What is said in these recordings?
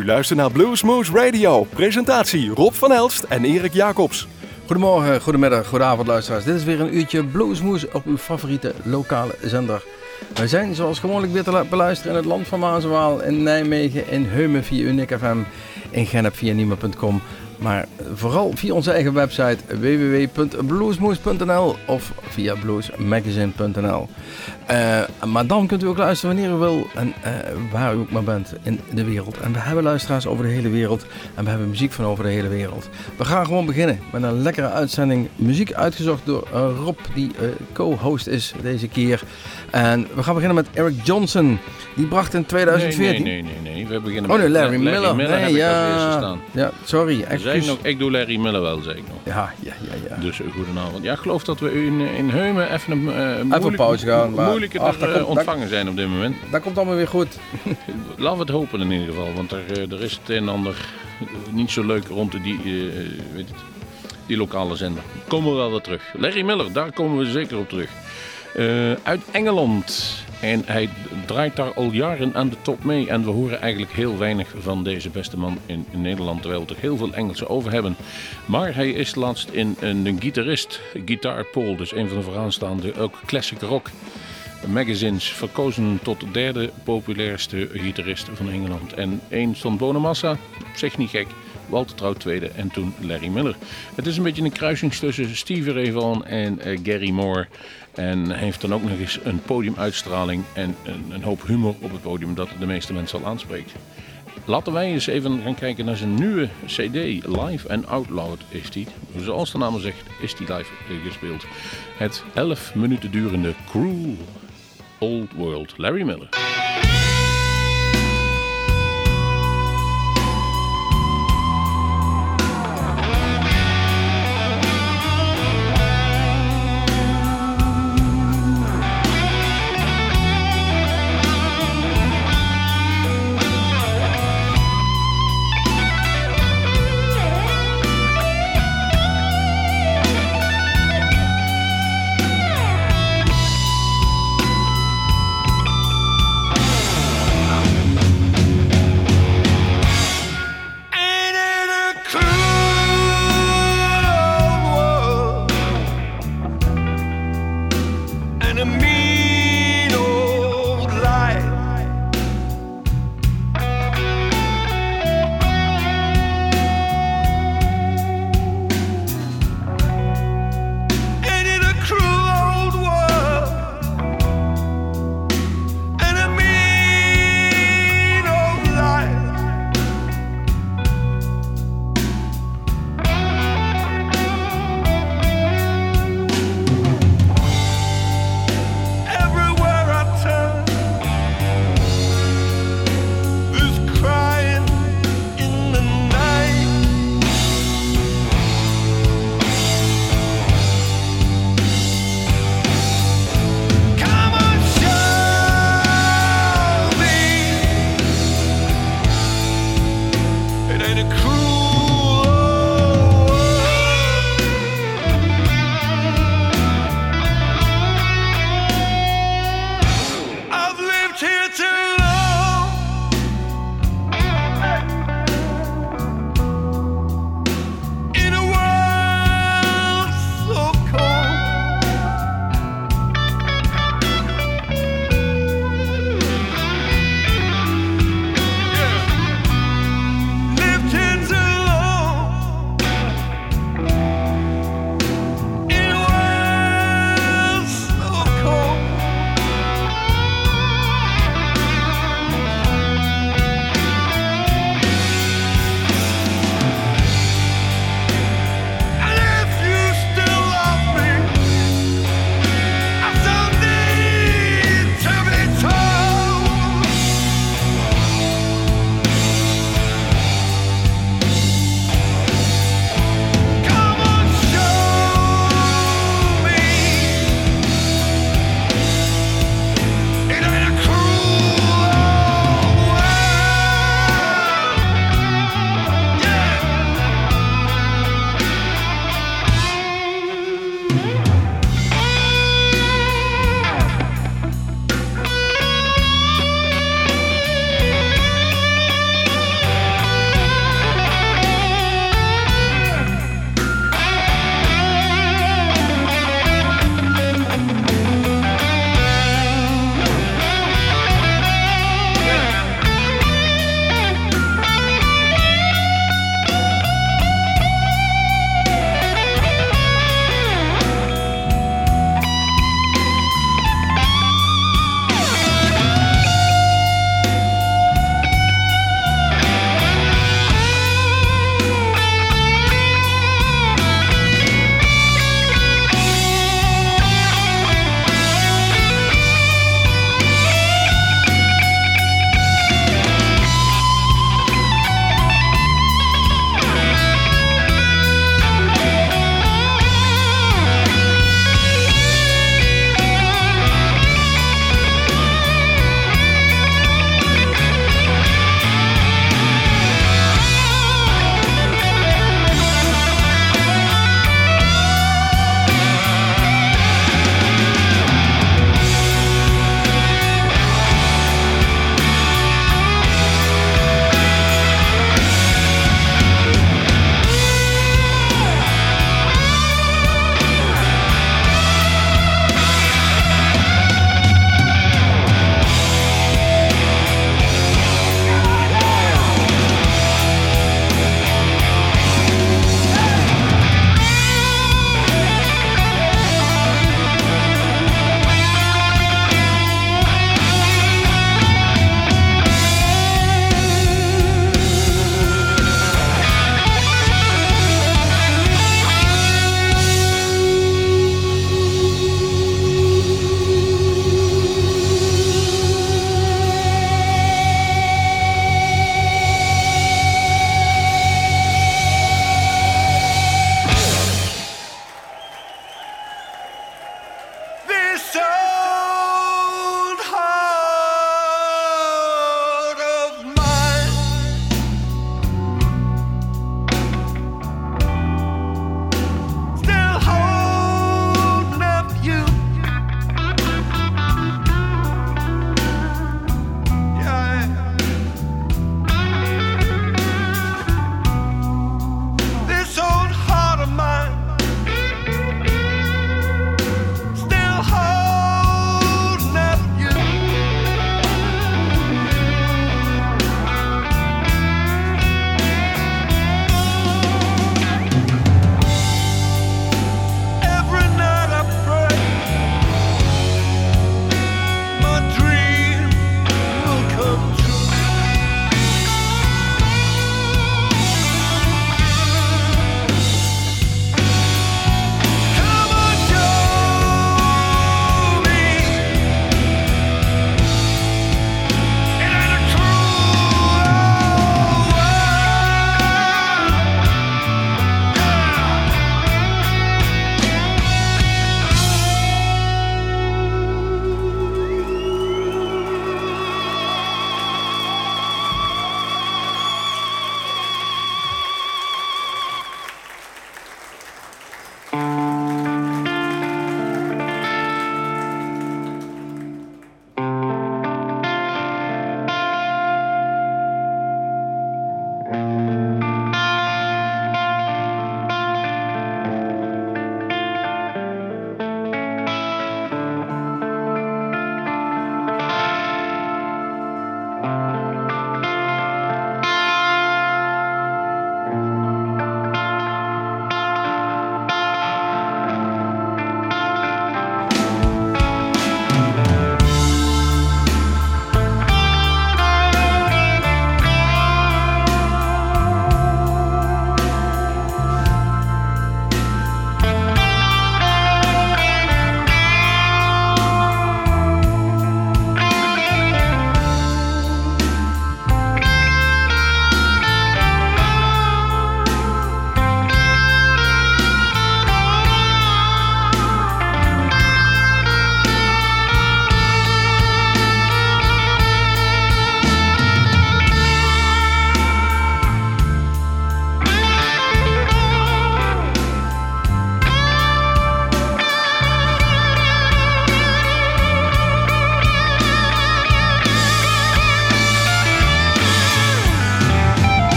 U luistert naar Bluesmoose Radio. Presentatie Rob van Elst en Erik Jacobs. Goedemorgen, goedemiddag, goedenavond luisteraars. Dit is weer een uurtje Bluesmoose op uw favoriete lokale zender. Wij zijn zoals gewoonlijk weer te beluisteren in het land van Maas in Nijmegen, in Heumen via Unique FM, in Gennep via maar vooral via onze eigen website www.bluesmoose.nl of via bluesmagazine.nl. Uh, maar dan kunt u ook luisteren wanneer u wil en uh, waar u ook maar bent in de wereld. En we hebben luisteraars over de hele wereld en we hebben muziek van over de hele wereld. We gaan gewoon beginnen met een lekkere uitzending. Muziek uitgezocht door uh, Rob, die co-host is deze keer. En we gaan beginnen met Eric Johnson. Die bracht in 2014... Nee, nee, nee. nee. We beginnen oh, nee, met Larry, Larry Miller. Miller. Nee, ja, ja, sorry. Zei ik, nog, ik doe Larry Miller wel, zei ik nog. Ja, ja, ja. ja. Dus goedenavond. Ja, ik geloof dat we in, in Heumen even een uh, moeilijk, pauze gaan. Maar moeilijker ach, komt, ontvangen zijn op dit moment. Dat komt allemaal weer goed. Laten we het hopen in ieder geval. Want er, er is het een en ander niet zo leuk rond die, uh, weet het, die lokale zender. Komen we wel weer terug. Larry Miller, daar komen we zeker op terug. Uh, uit Engeland. En hij draait daar al jaren aan de top mee. En we horen eigenlijk heel weinig van deze beste man in, Nederland. Terwijl we er heel veel Engelsen over hebben. Maar hij is laatst in een gitarist, Guitar Paul. Dus een van de vooraanstaande, ook classic rock magazines. Verkozen tot de derde populairste gitarist van Engeland. En één stond Bonamassa, op zich niet gek. Walter Trouw tweede en toen Larry Miller. Het is een beetje een kruising tussen Stevie Ray Vaughan en uh, Gary Moore. En heeft dan ook nog eens een podiumuitstraling en een, een hoop humor op het podium dat de meeste mensen al aanspreekt. Laten wij eens even gaan kijken naar zijn nieuwe CD, Live and Out Loud is die. Zoals de naam zegt, is die live gespeeld. Het 11 minuten durende Cruel Old World, Larry Miller.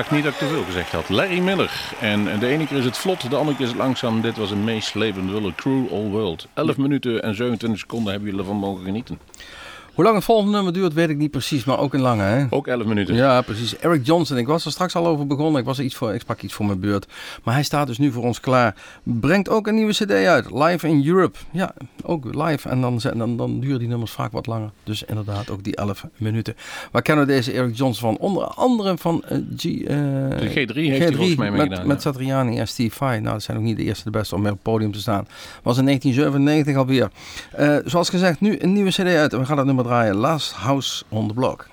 Dacht niet dat ik te veel gezegd had. Larry Miller. En de ene keer is het vlot, de andere keer is het langzaam. Dit was een meeslepend willen. Crew All World. 11 minuten en 27 seconden hebben jullie ervan mogen genieten. Hoe lang het volgende nummer duurt, weet ik niet precies, maar ook een lange, hè? Ook 11 minuten. Ja, precies. Eric Johnson, ik was er straks al over begonnen. Ik, was er iets voor, ik sprak iets voor mijn beurt. Maar hij staat dus nu voor ons klaar. Brengt ook een nieuwe CD uit. Live in Europe. Ja, ook live. En dan, dan, dan duren die nummers vaak wat langer. Dus inderdaad ook die 11 minuten. Waar kennen we deze Eric Johnson van? Onder andere van uh, G, uh, de G3 heeft G3 volgens mij met, met Satriani en Steve Vai. Nou, dat zijn ook niet de eerste de beste om op het podium te staan. Was in 1997 alweer. Uh, zoals gezegd, nu een nieuwe CD uit. En we gaan dat nummer draaien. Last House on the Block.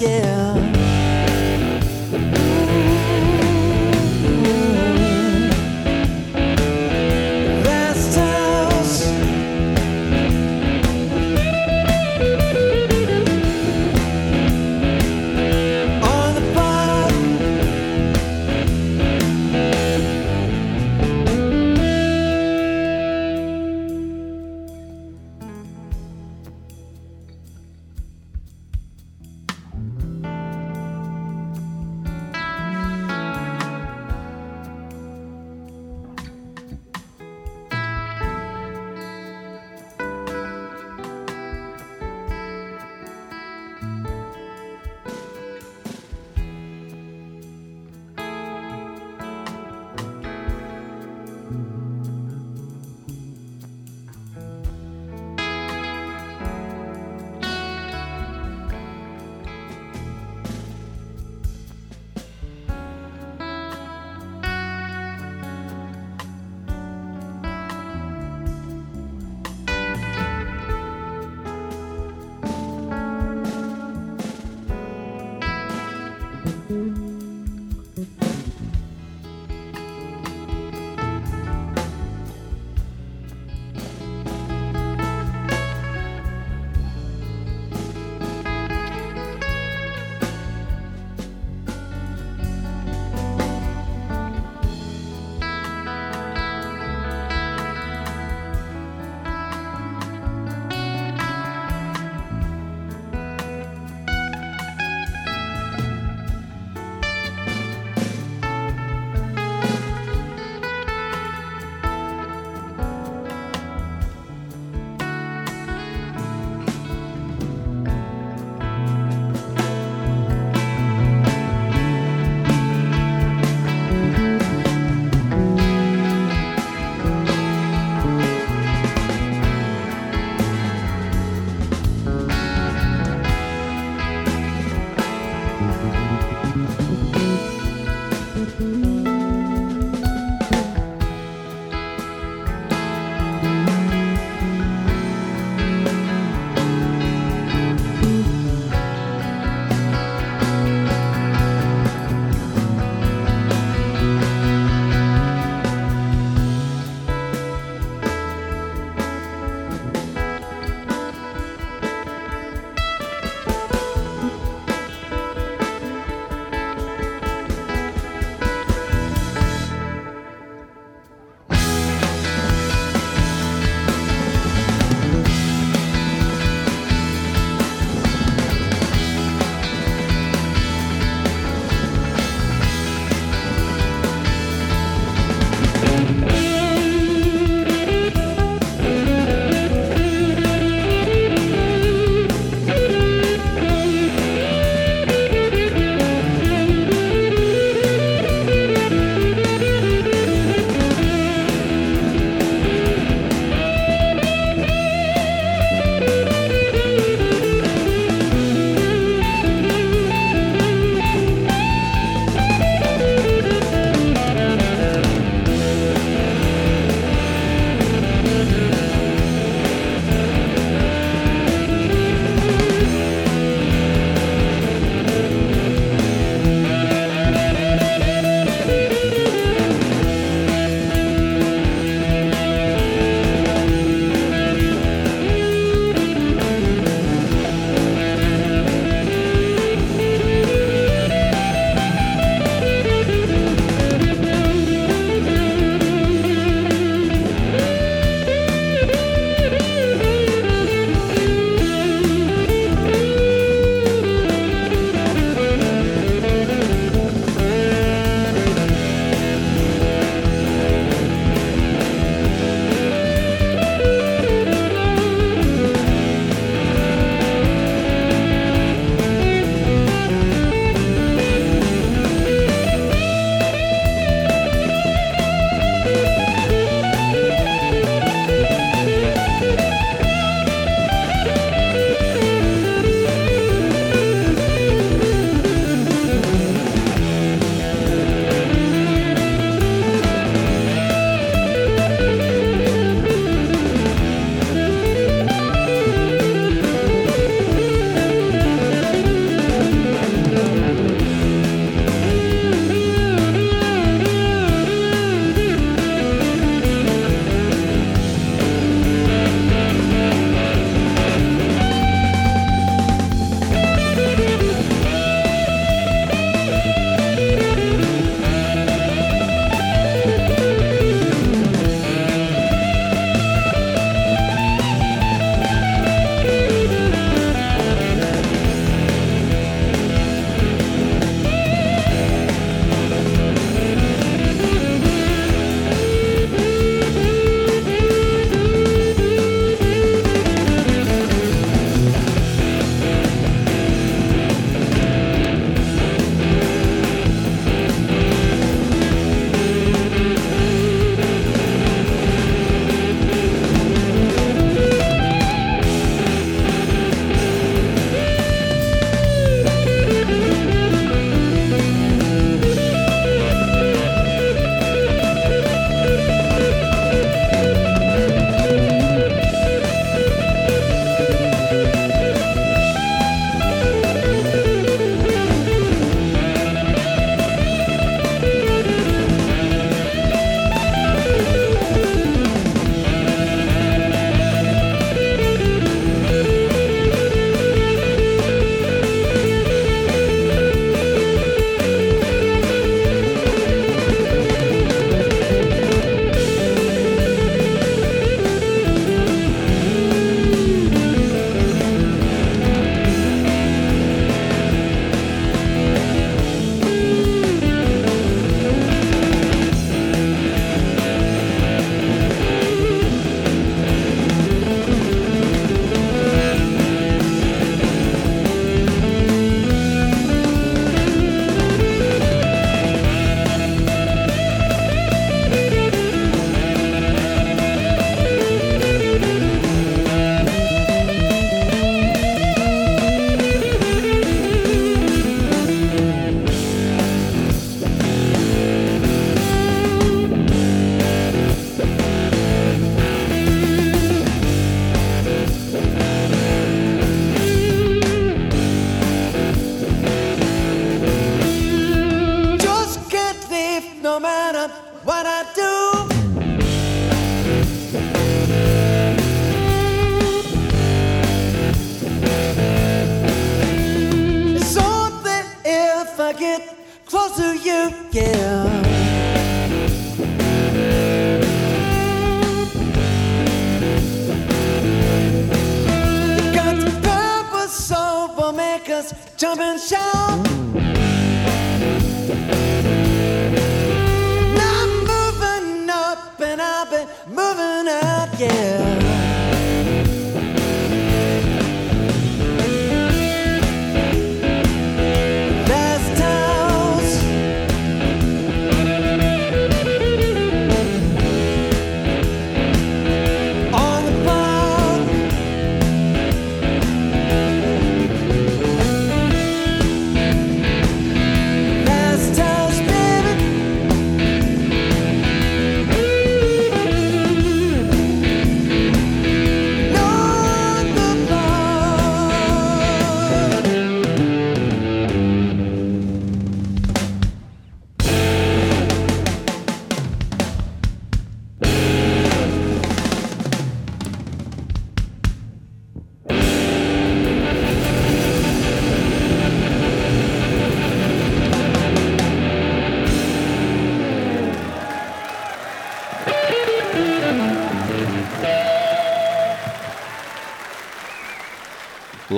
yeah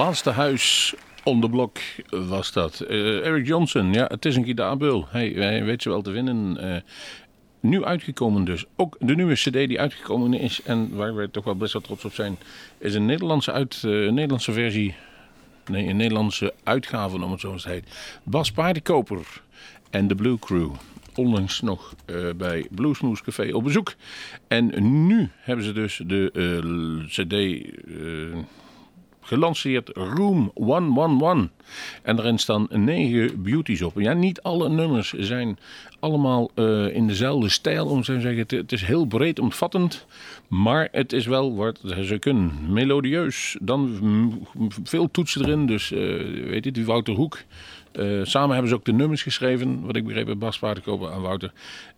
Laatste huis on the blok was dat. Eh, Eric Johnson, ja, het is een gitaarbul. Hij, hij weet ze wel te vinden. Eh, nu uitgekomen dus. Ook de nieuwe cd die uitgekomen is en waar wij toch wel best wel trots op zijn... is een Nederlandse, uit, eh, Nederlandse versie... Nee, een Nederlandse uitgave, om het zo te heet. Bas Paardenkoper en de Blue Crew. Onlangs nog eh, bij Bluesmoose Café op bezoek. En nu hebben ze dus de cd... gelanceerd Room 111. En daarin staan negen beauties op. Ja, niet alle nummers zijn allemaal eh, in dezelfde stijl, om zo te zeggen. Het, is heel breed omvattend, maar het is wel wat ze kunnen. Melodieus, dan veel toetsen erin. Dus, eh, weet je, die Wouter Hoek. Eh, samen hebben ze ook de nummers geschreven, wat ik begreep bij Bas Paardenkoper aan Wouter.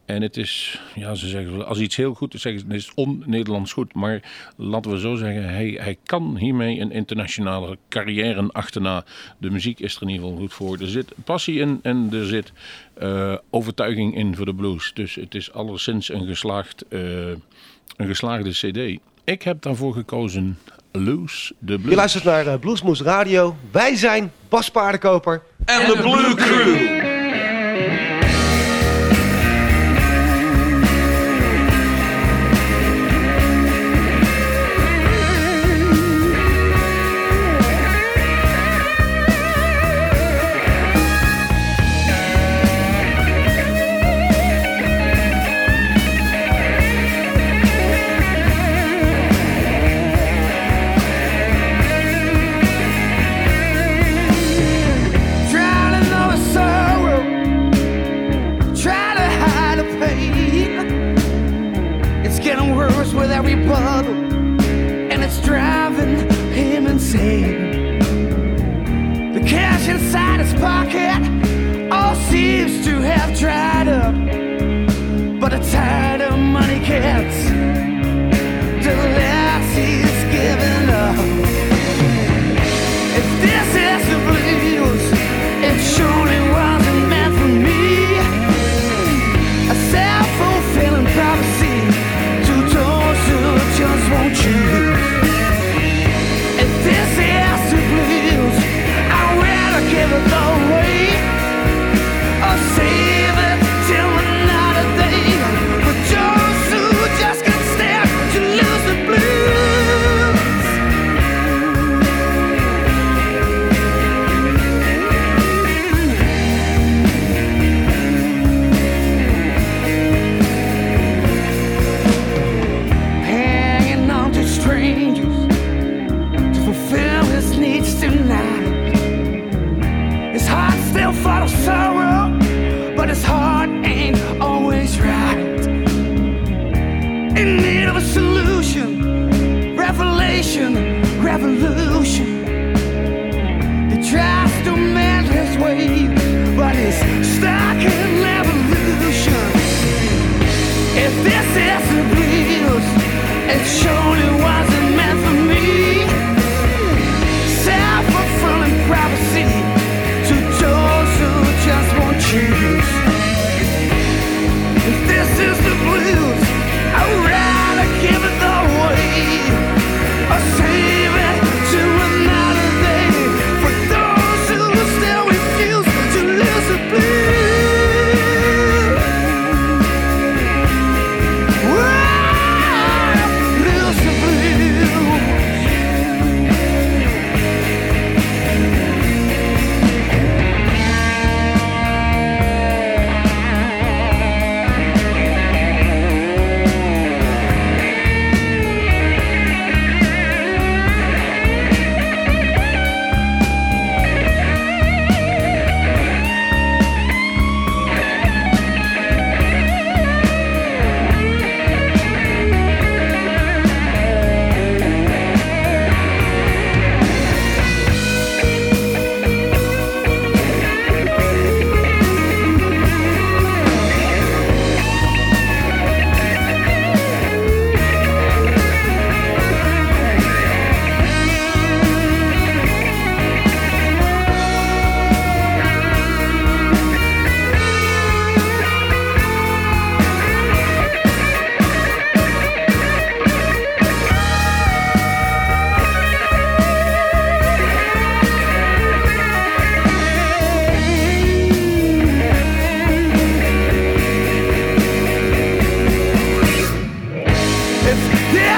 En het is, ja, ze zeggen, als iets heel goed is, zeggen ze, het is on-Nederlands goed. Maar laten we zo zeggen, hij, hij kan hiermee een internationale carrière achterna. De muziek is er in ieder geval goed voor. Er zit passie in en er zit eh, overtuiging in voor de blues. Dus het is alleszins een, geslaagd, eh, een geslaagde cd. Ik heb daarvoor gekozen Loose the Blues. Je luistert naar eh, Bluesmoes Radio. Wij zijn Bas Paardenkoper. En de Blue Crew.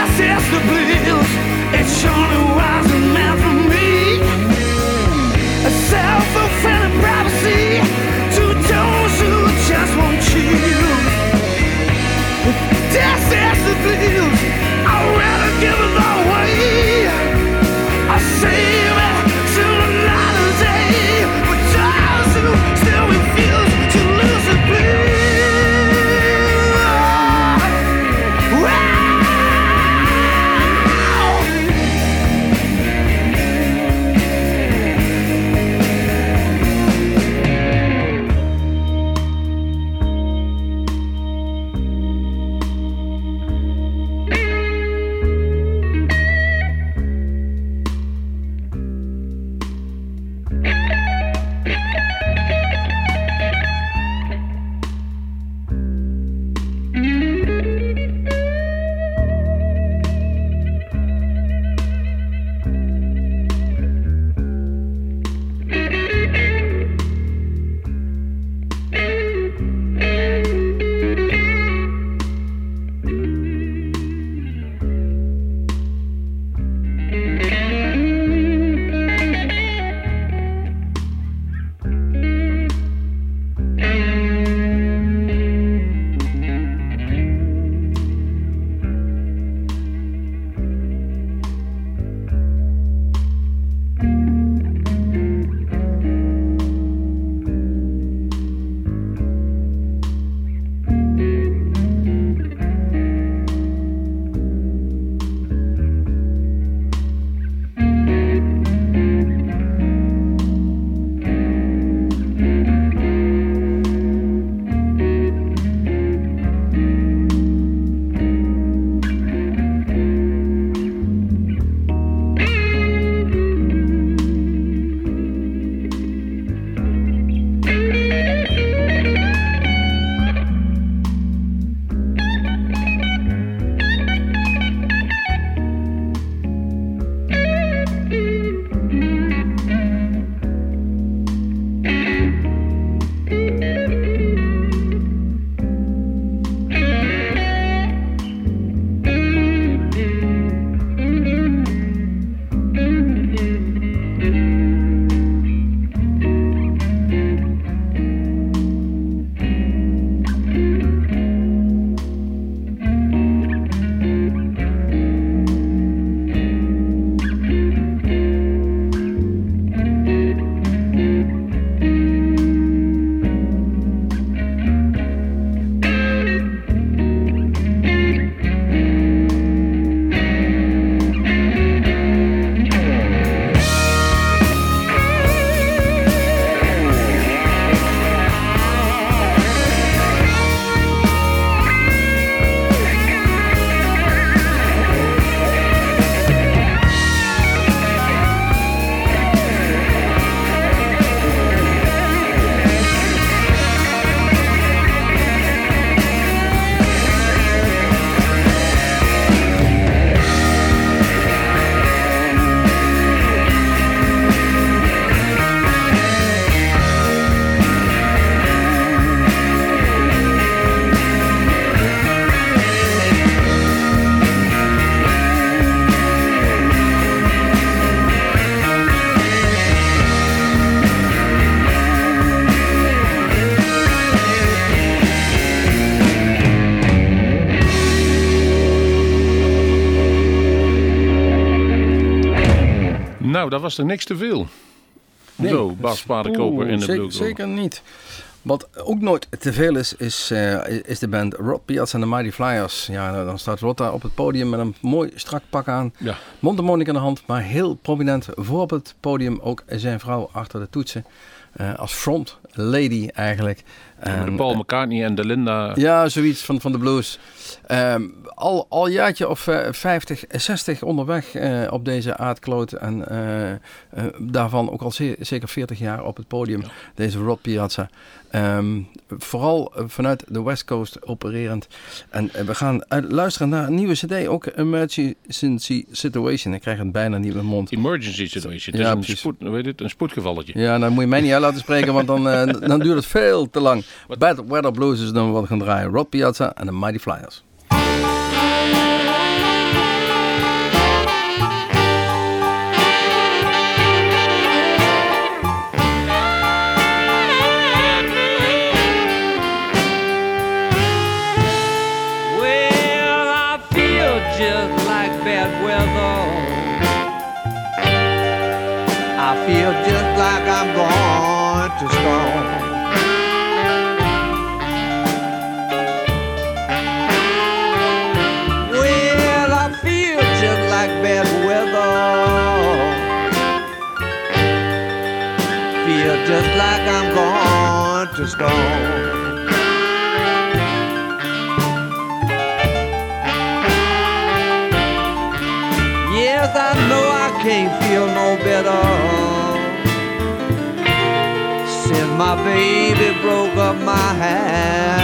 passes the blues. It's surely wasn't meant for me. A self-fulfilling prophecy to those who just won't choose. This is the blues. I'd rather give it all. Dat was er niks te veel. Zo, Bas Paardenkoper in de Blue. Zeker niet. Wat ook nooit te veel is, is, eh, is de band Rob Piazza en de Mighty Flyers. Ja, nou, dan staat Rod daar op het podium met een mooi strak pak aan. Ja. Mondharmonica in de hand, maar heel prominent voor op het podium ook zijn vrouw achter de toetsen. Eh, als front lady eigenlijk. De En, Paul McCartney en de Linda. ja, zoiets van, van de blues. Ehm, al, al jaartje of eh, 50, 60 onderweg eh, op deze aardkloot. En eh, eh, daarvan ook al ze- zeker 40 jaar op het podium. Deze Rob Piazza. Ehm, vooral eh, vanuit de West Coast opererend. En eh, we gaan uit- luisteren naar een nieuwe cd. Ook Emergency Situation. Ik krijg het bijna niet in mijn mond. Emergency situation. Ja, een, spoed, weet het, een spoedgevalletje. Ja, dan moet je mij niet uit laten spreken, want dan, eh, dan duurt het veel te lang. Bad Weather Blues is dan wat we gaan draaien. Rob Piazza en de Mighty Flyers. To stone. Yes, I know I can't feel no better since my baby broke up my happy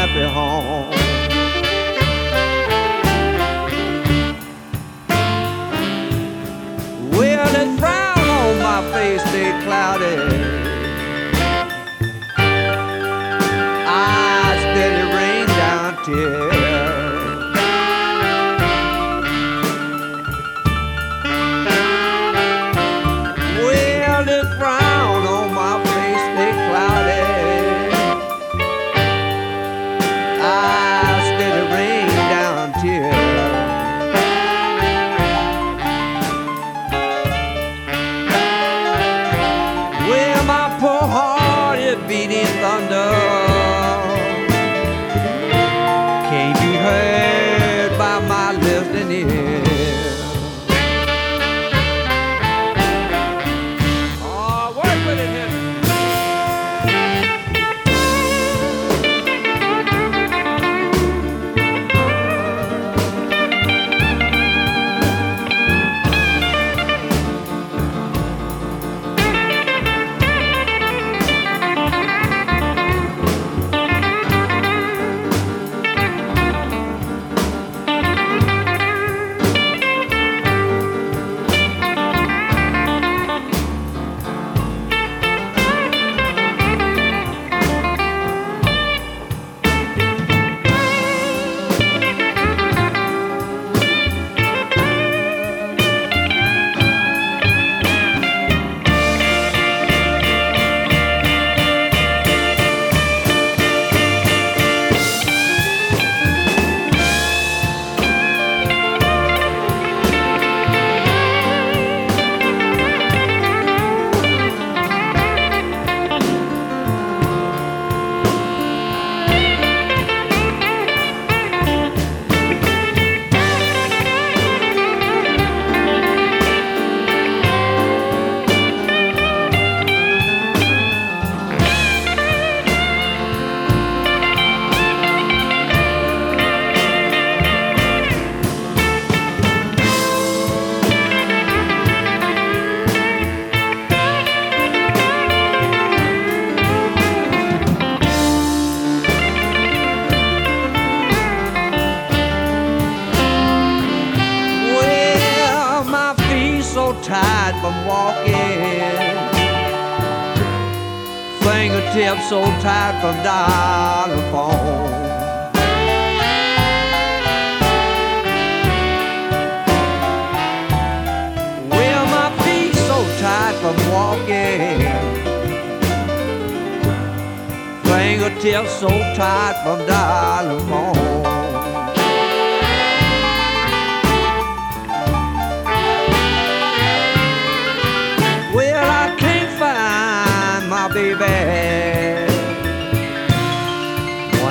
crocodile.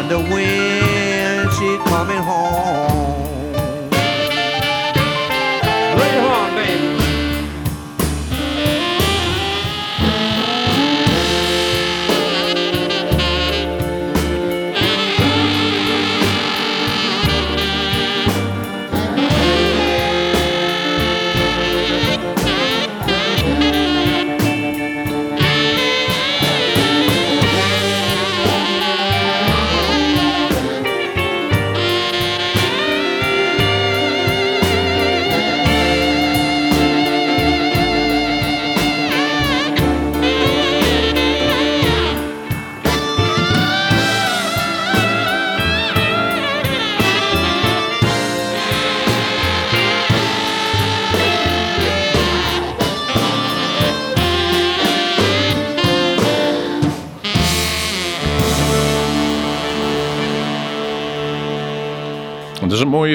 Wonder when she's coming home.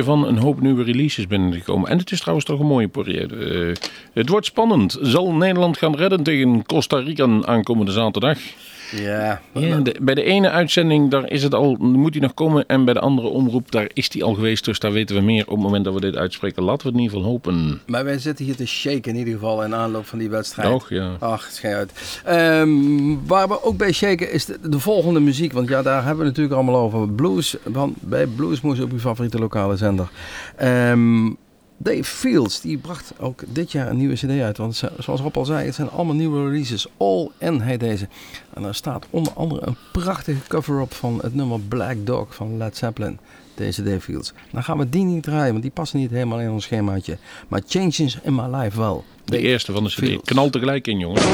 Van een hoop nieuwe releases binnengekomen. En het is trouwens toch een mooie periode. Eh, het wordt spannend. Zal Nederland gaan redden tegen Costa Rica aankomende zaterdag? Ja. Ja, de- bij de ene uitzending daar is het al, moet hij nog komen. En bij de andere omroep daar is hij al geweest. Dus daar weten we meer op het moment dat we dit uitspreken. Laten we het in ieder geval hopen. Maar wij zitten hier te shaken in ieder geval in aanloop van die wedstrijd. Toch, ja. Ach, schei uit. Ehm, waar we ook bij shaken is de, de volgende muziek. Want ja, daar hebben we natuurlijk allemaal over. Blues, van, bij Bluesmoes op uw favoriete lokale zender. Ehm, Dave Fields, die bracht ook dit jaar een nieuwe cd uit. Want zoals Rob al zei, het zijn allemaal nieuwe releases. All in heet deze. En daar staat onder andere een prachtige cover op van het nummer Black Dog van Led Zeppelin. Deze Dave Fields. Dan gaan we die niet draaien, want die passen niet helemaal in ons schemaatje. Maar Changes in My Life wel. De eerste van de CD. Fields. Knal tegelijk in, jongens.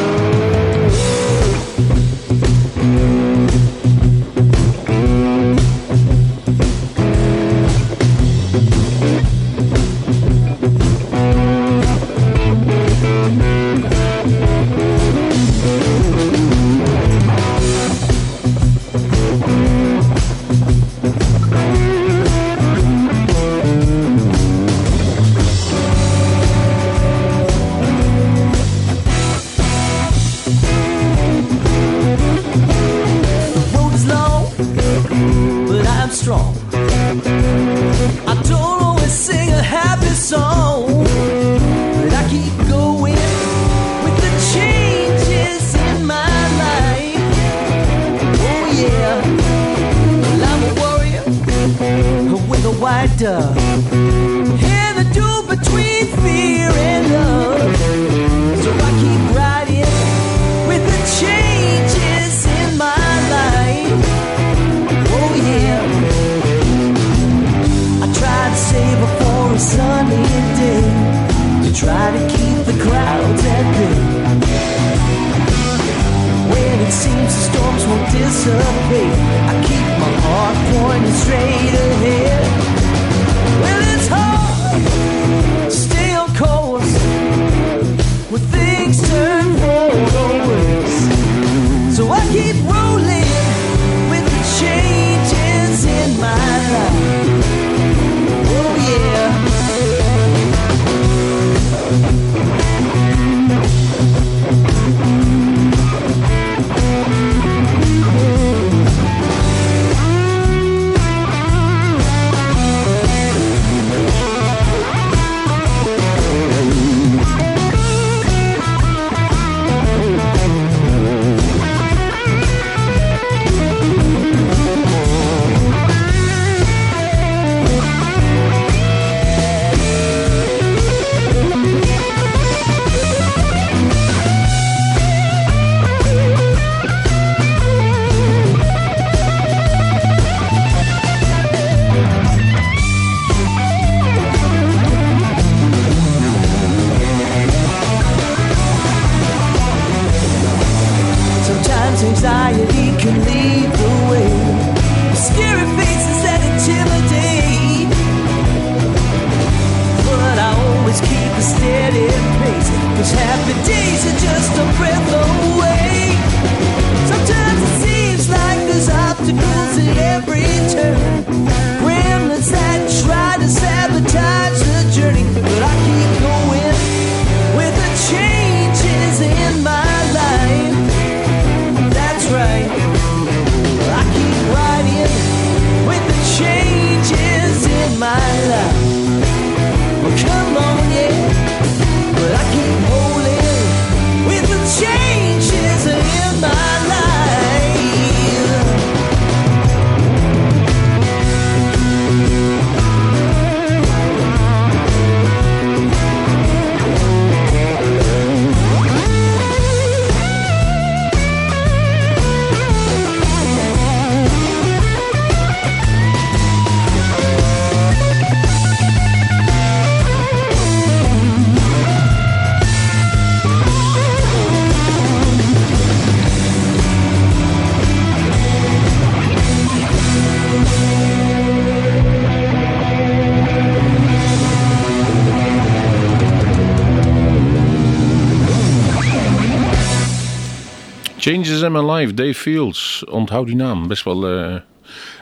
Changes in My Life, Dave Fields. Onthoud die naam. Best wel... eh,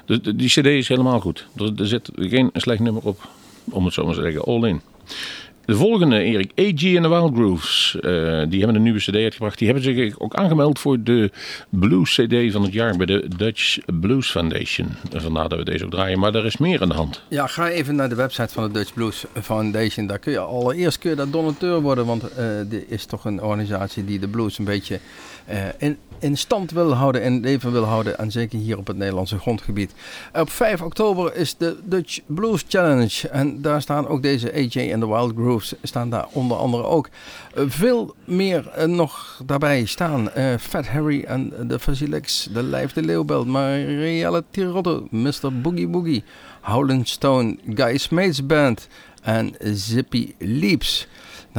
de, die cd is helemaal goed. Er, zit geen slecht nummer op. Om het zo maar te zeggen. All in. De volgende, Erik, AG en de Wild Grooves. Eh, die hebben een nieuwe cd uitgebracht. Die hebben zich ook aangemeld voor de Blues cd van het jaar bij de Dutch Blues Foundation. Vandaar dat we deze ook draaien. Maar er is meer aan de hand. Ja, ga even naar de website van de Dutch Blues Foundation. Daar kun je allereerst kun je daar donateur worden, want eh dit is toch een organisatie die de blues een beetje in, in stand wil houden en leven wil houden. En zeker hier op het Nederlandse grondgebied. Op 5 oktober is de Dutch Blues Challenge. En daar staan ook deze AJ en de Wild Grooves staan daar onder andere ook. Eh, veel meer eh, nog daarbij staan. Eh, Fat Harry en de Fasilix, de Lijf de Leeuwbelt, Marielle Tirotto, Mr. Boogie Boogie, Howland Stone, Guy Smeets Band en Zippy Leaps.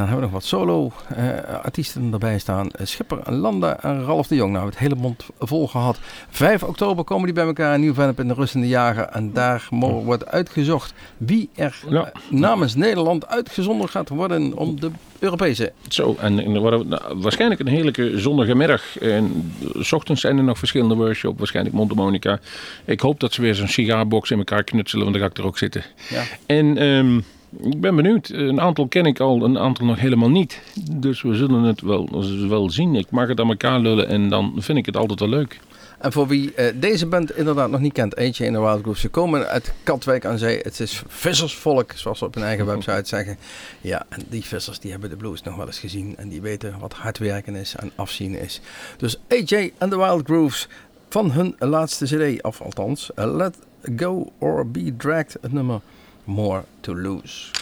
Dan hebben we nog wat solo-artiesten erbij staan. Eh, Schipper, Landa en Ralf de Jong. Nou, het hele mond vol gehad. 5 oktober komen die bij elkaar in Nieuw-Vennep in de Rustende Jager. En daar wordt uitgezocht wie er Ja. eh, namens Nederland uitgezonden gaat worden om de Europese. Zo, en, nou, waarschijnlijk een heerlijke zonnige middag. En eh, s ochtends zijn er nog verschillende workshops, waarschijnlijk Montemonica. Ik hoop dat ze weer zo'n sigaarbox in elkaar knutselen, want dan ga ik er ook zitten. Ja. En ehm, ik ben benieuwd. Een aantal ken ik al, een aantal nog helemaal niet. Dus we zullen het wel, wel zien. Ik mag het aan elkaar lullen en dan vind ik het altijd wel leuk. En voor wie eh, deze band inderdaad nog niet kent, Eentje in de Wild Grooves. Ze komen uit Katwijk aan Zee. Het is vissersvolk, zoals ze op hun eigen website zeggen. Ja, en die vissers die hebben de blues nog wel eens gezien. En die weten wat hard werken is en afzien is. Dus AJ en de Wild Grooves van hun laatste cd, of althans, eh, Let Go or Be Dragged, het nummer More to Lose.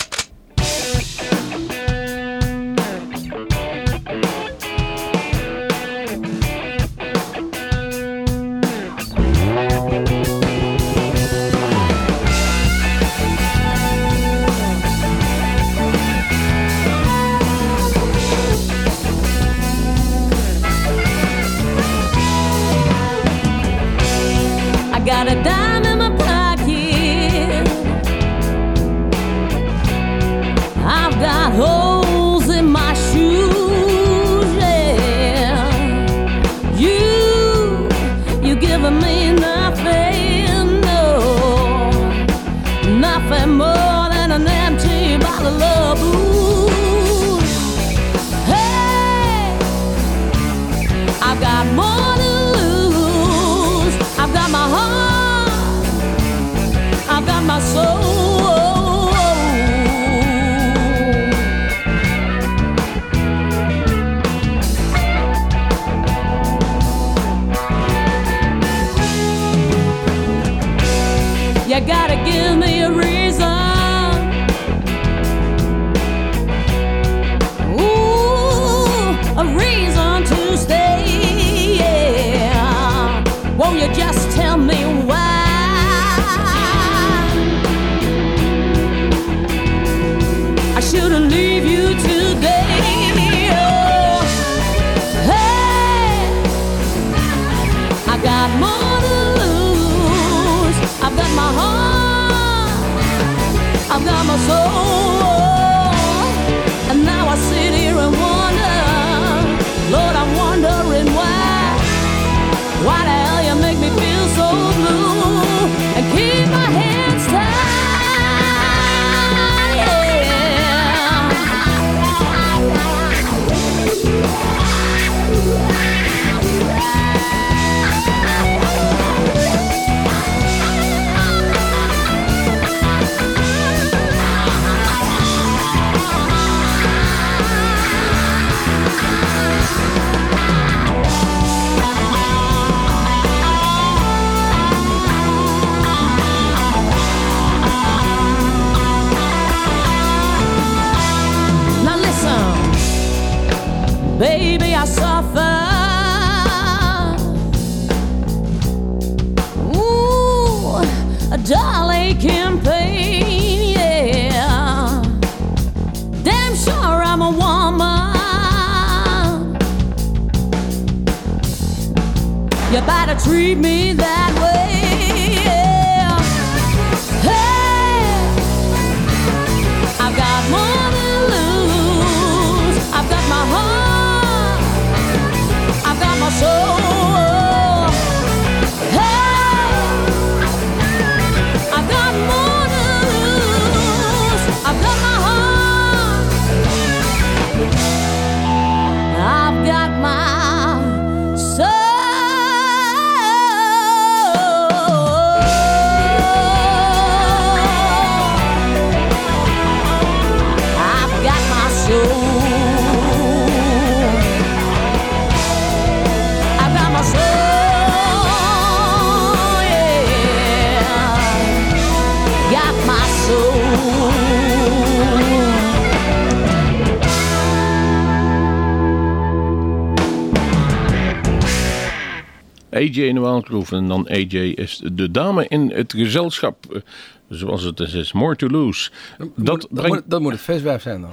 AJ in de Wildgroove. En dan AJ is de dame in het gezelschap. eh, Zoals het is, is More to Lose. Dat, moet, dat, brengt, moet, dat moet het viswijf zijn dan.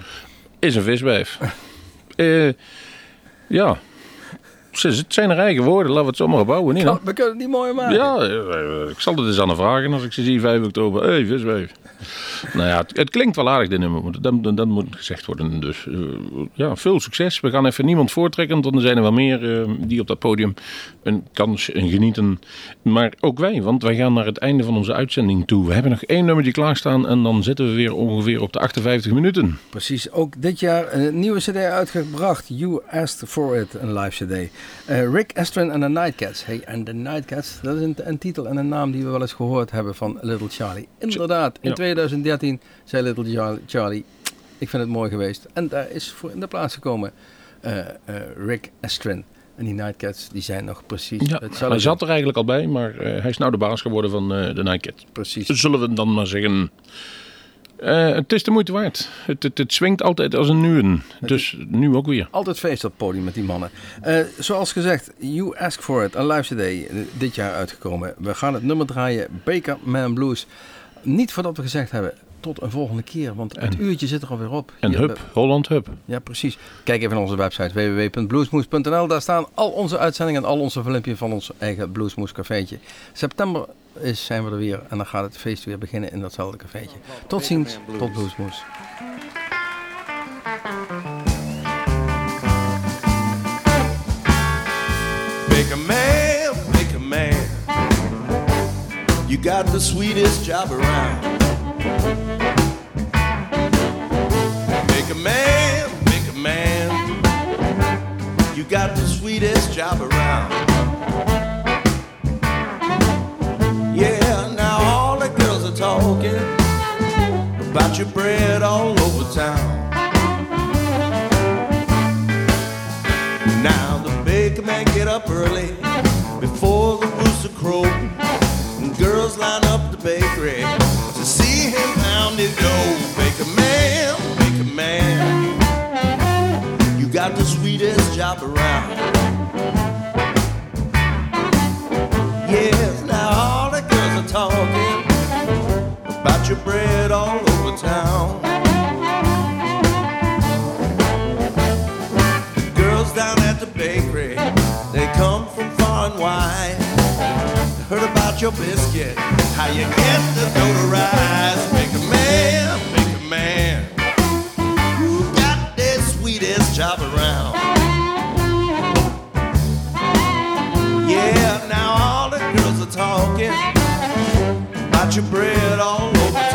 is een viswijf. Eh, ja. Het zijn haar eigen woorden. Laten we het zomaar bouwen. Niet, we kunnen het niet mooi maken. ja, eh, ik zal het eens aan haar vragen als ik ze zie 5 oktober. Hé, hey, viswijf. nou ja, het, het klinkt wel aardig, dit nummer. Dat, dat, dat moet gezegd worden. Dus eh, ja, veel succes. We gaan even niemand voortrekken, want er zijn er wel meer eh, die op dat podium een kans en genieten. Maar ook wij, want wij gaan naar het einde van onze uitzending toe. We hebben nog één nummertje klaarstaan en dan zitten we weer ongeveer op de 58 minuten. Precies, ook dit jaar een nieuwe cd uitgebracht. You Asked For It, een live cd. Eh, Rick Estrin en de Nightcats. Hey, en de Nightcats, dat is een, een titel en een naam die we wel eens gehoord hebben van Little Charlie. Inderdaad, in Ja. 2013 zei Little Char- Charlie, ik vind het mooi geweest. En daar is voor in de plaats gekomen eh, eh, Rick Estrin. En die Nightcats, die zijn nog precies Ja, hij zat er eigenlijk al bij, maar eh, hij is nou de baas geworden van de Nightcat. Precies. Zullen we dan maar zeggen... het is de moeite waard. Het, het, het swingt altijd als een nuwen. Dus nu ook weer. Altijd feest op het podium met die mannen. Zoals gezegd, You Ask For It, een live cd, dit jaar uitgekomen. We gaan het nummer draaien, Baker Man Blues. Niet voordat we gezegd hebben, tot een volgende keer, want het En- uurtje zit er alweer op. En Hier, hup, Holland hup. Ja, precies. Kijk even naar onze website www.bluesmoes.nl. Daar staan al onze uitzendingen en al onze filmpjes van ons eigen Bluesmoes cafeetje. September is, zijn we er weer en dan gaat het feest weer beginnen in datzelfde cafeetje. Tot ziens, tot Bluesmoes. Baker man, you got the sweetest job around. Baker man, baker man, you got the sweetest job around. Yeah, now all the girls are talking about your bread all over town. Now the baker man get up early before the rooster crow. Pound his dough. Baker man, baker man, you got the sweetest job around. About your biscuit, how you get the dough to rise. Make a man, make a man. You got the sweetest job around. Yeah, now all the girls are talking about your bread all over